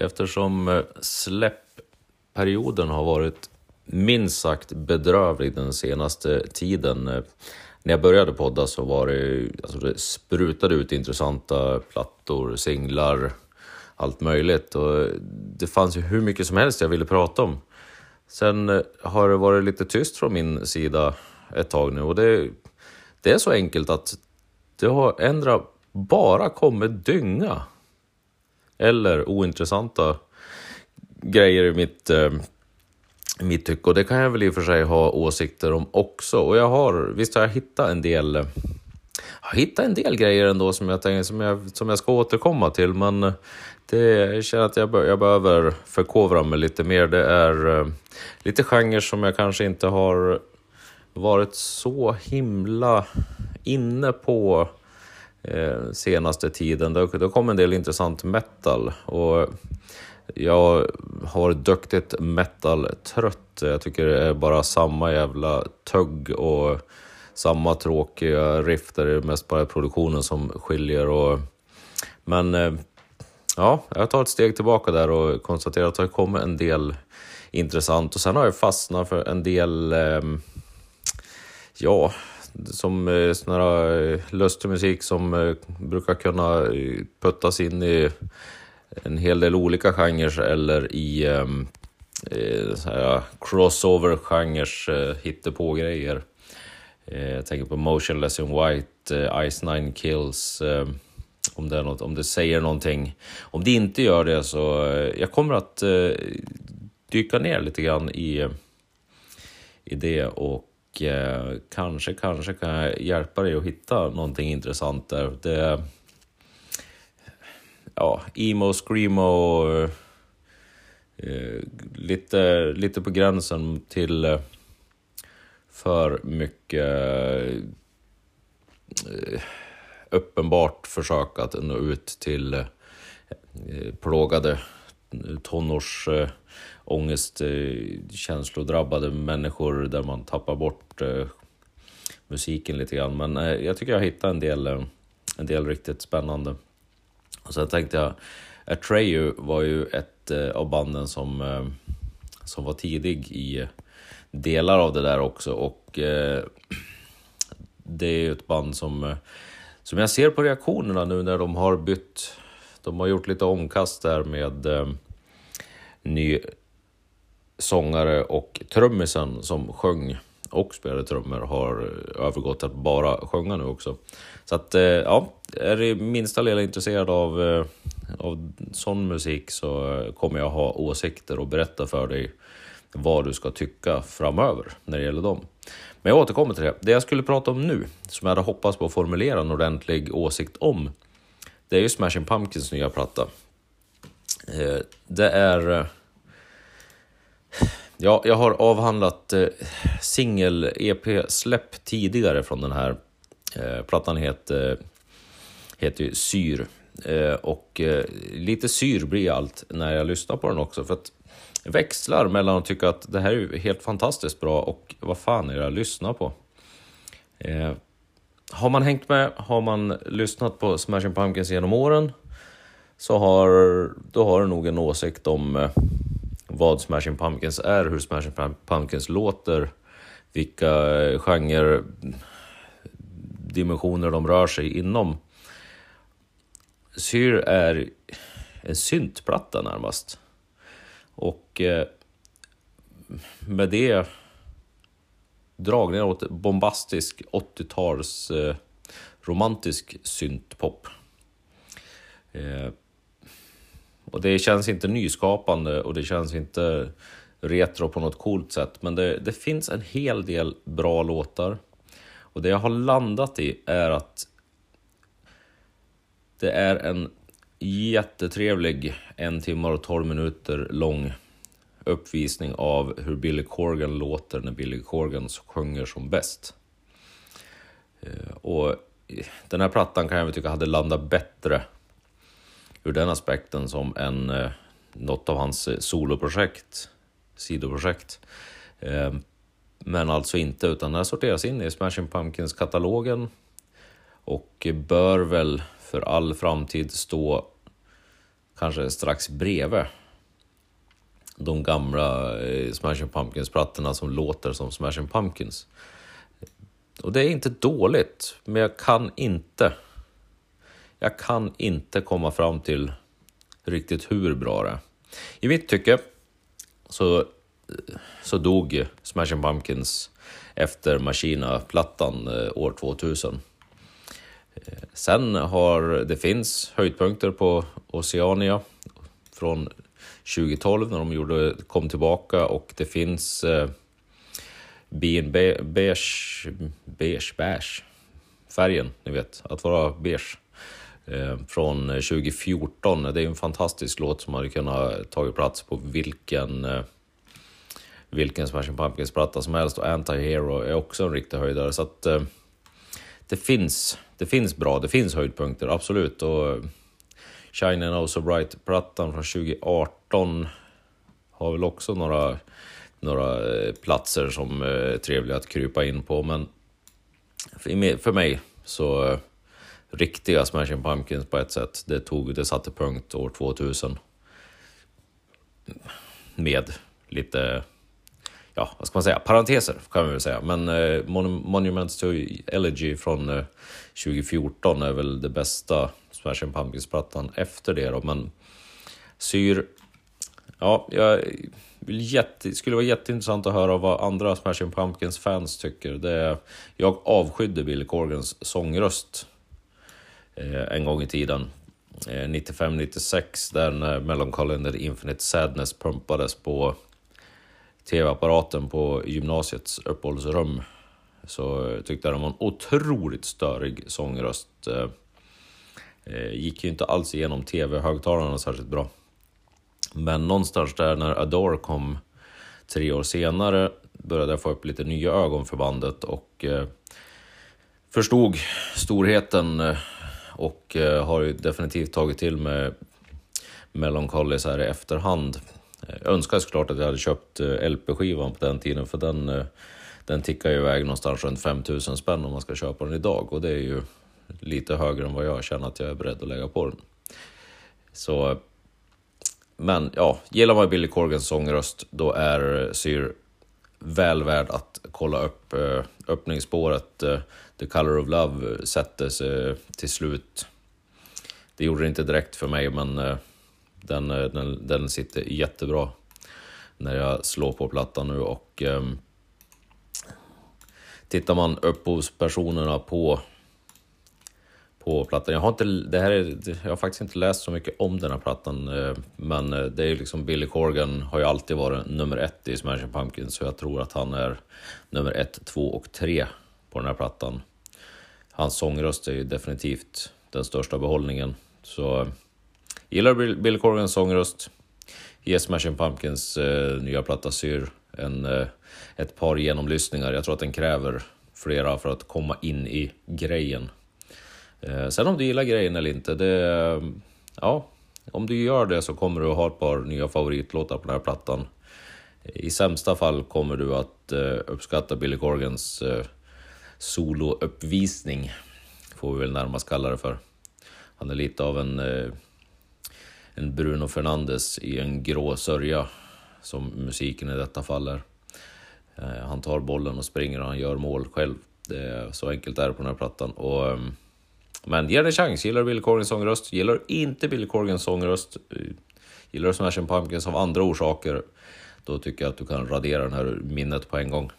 Eftersom eh, släppperioden har varit minst sagt bedrövlig den senaste tiden. Eh, när jag började podda så var det, alltså det sprutade ut intressanta plattor, singlar, allt möjligt. Och eh, det fanns ju hur mycket som helst jag ville prata om. Sen har det varit lite tyst från min sida ett tag nu och det, det är så enkelt att det har ändra bara kommit dynga. Eller ointressanta grejer i mitt, eh, mitt tycke. Och det kan jag väl i och för sig ha åsikter om också. Och jag har, visst har jag hittat en del jag har hittat en del grejer ändå som jag, tänker, som jag, som jag ska återkomma till, men eh, det, jag känner att jag, jag behöver förkovra mig lite mer. Det är eh, lite genrer som jag kanske inte har varit så himla inne på Eh, senaste tiden. Det, det kom en del intressant metal och jag har duktigt metal-trött. Jag tycker det är bara samma jävla tugg och samma tråkiga riff där det är mest bara produktionen som skiljer. Och, men eh, ja, jag tar ett steg tillbaka där och konstaterar att det har kommit en del intressant och sen har jag fastnat för en del, ehm, ja, som eh, sån här eh, lustig musik som eh, brukar kunna eh, puttas in i en hel del olika genrer eller i ehm, eh, crossover-genres, eh, hittepå-grejer. Eh, jag tänker på Motionless in White, eh, Ice Nine Kills, eh, om, det är något, om det säger någonting. Om det inte gör det så eh, jag kommer att dyka ner lite grann i, i det och eh, kanske, kanske kan jag hjälpa dig att hitta någonting intressant där. Det, ja, emo, screamo, eh, lite, lite på gränsen till eh, för mycket eh, uppenbart försök att nå ut till eh, plågade tonårsångestkänslodrabbade känslodrabbade människor där man tappar bort eh, musiken lite grann. Men eh, jag tycker jag hittade en del, eh, en del riktigt spännande. Och sen tänkte jag, Atreyu var ju ett av banden som, som var tidig i delar av det där också och det är ju ett band som, som jag ser på reaktionerna nu när de har bytt, de har gjort lite omkast där med eh, ny sångare och trummisen som sjöng och spelade trummor har eh, övergått till att bara sjunga nu också. Så att eh, ja, är du minsta lilla intresserad av, eh, av sån musik så eh, kommer jag ha åsikter och berätta för dig vad du ska tycka framöver när det gäller dem. Men jag återkommer till det. Det jag skulle prata om nu, som jag hade hoppats på att formulera en ordentlig åsikt om, det är ju Smashing Pumpkins nya platta. Eh, det är... Eh, ja, jag har avhandlat eh, singel-EP-släpp tidigare från den här. Plattan heter, heter ju Syr. Och lite syr blir allt när jag lyssnar på den också. För att växlar mellan att tycka att det här är helt fantastiskt bra och vad fan är det jag lyssnar på? Har man hängt med, har man lyssnat på Smashing Pumpkins genom åren så har, då har du nog en åsikt om eh, vad Smashing Pumpkins är, hur Smashing Pumpkins låter, vilka eh, genre dimensioner de rör sig inom. Syr är en syntplatta närmast. Och eh, med det dragningar åt bombastisk 80-tals eh, romantisk syntpop. Eh, och det känns inte nyskapande och det känns inte retro på något coolt sätt. Men det, det finns en hel del bra låtar. Och det jag har landat i är att det är en jättetrevlig en timme och 12 minuter lång uppvisning av hur Billy Corgan låter när Billy Corgan sjunger som bäst. Eh, och den här plattan kan jag tycka hade landat bättre ur den aspekten som en, eh, något av hans eh, soloprojekt, sidoprojekt. Men alltså inte, utan den här sorteras in i Smashing Pumpkins-katalogen och bör väl för all framtid stå kanske strax bredvid de gamla eh, Smashing Pumpkins-plattorna som låter som Smashing Pumpkins. Och det är inte dåligt, men jag kan inte. Jag kan inte komma fram till riktigt hur bra det är. I mitt tycke så, eh, så dog Smashing Pumpkins efter Machina-plattan eh, år 2000. Sen har det finns höjdpunkter på Oceania från 2012 när de gjorde, kom tillbaka och det finns eh, bin be, beige, beige, beige, färgen, ni vet, att vara beige. Eh, från 2014, det är en fantastisk låt som hade kunnat tagit plats på vilken eh, vilken Smashing Pumpkins-platta som helst och Anti-Hero är också en riktig höjdare. Så att eh, det finns, det finns bra, det finns höjdpunkter, absolut. Och eh, Shining Oh So Bright-plattan från 2018 har väl också några, några eh, platser som är trevliga att krypa in på. Men för mig så eh, riktiga Smashing Pumpkins på ett sätt, det, tog, det satte punkt år 2000. Med lite, ja vad ska man säga, parenteser kan man väl säga. Men eh, Monuments to Elegy från eh, 2014 är väl det bästa Smashing Pumpkins-plattan efter det då, men Syr... Ja, jag vill jätte, skulle vara jätteintressant att höra vad andra Smashing Pumpkins-fans tycker. Det jag avskydde Billy Corgans sångröst eh, en gång i tiden. Eh, 95-96, där när Melancholy Infinite Sadness pumpades på tv-apparaten på gymnasiets uppehållsrum så tyckte jag den var en otroligt störig sångröst. Eh, eh, gick ju inte alls igenom tv-högtalarna särskilt bra. Men någonstans där när Adore kom tre år senare började jag få upp lite nya ögon för bandet och eh, förstod storheten och har ju definitivt tagit till mig Melancholy så här i efterhand. Eh, jag önskar såklart att jag hade köpt eh, LP-skivan på den tiden för den, eh, den tickar ju iväg någonstans runt 5000 spänn om man ska köpa den idag och det är ju lite högre än vad jag känner att jag är beredd att lägga på den. Så, men ja, gillar man Billy Corgans sångröst då är Syr väl värd att kolla upp öppningsspåret. The Color of Love sätter sig till slut. Det gjorde det inte direkt för mig, men den, eh, den, den sitter jättebra när jag slår på plattan nu och eh, tittar man upphovspersonerna på på plattan. Jag har, inte, det här är, jag har faktiskt inte läst så mycket om den här plattan, eh, men eh, det är liksom Billy Corgan har ju alltid varit nummer ett i Smashing Pumpkins, så jag tror att han är nummer ett, två och tre på den här plattan. Hans sångröst är ju definitivt den största behållningen. Så gillar Billy Corgans sångröst, ge Smashing Pumpkins eh, nya platta Syr en, eh, ett par genomlyssningar. Jag tror att den kräver flera för att komma in i grejen. Eh, sen om du gillar grejen eller inte, det... Eh, ja, om du gör det så kommer du att ha ett par nya favoritlåtar på den här plattan. I sämsta fall kommer du att eh, uppskatta Billy Corgans eh, solouppvisning, får vi väl närmast kalla det för. Han är lite av en, eh, en Bruno Fernandes i en grå sörja, som musiken i detta fall är. Eh, han tar bollen och springer och han gör mål själv. Det är så enkelt är det på den här plattan. Och, ehm, men ge den en chans. Gillar du Billy Corgans sångröst? Gillar du inte Billy Corgans sångröst? Eh, gillar du Smashing Pumpkins av andra orsaker? Då tycker jag att du kan radera den här minnet på en gång.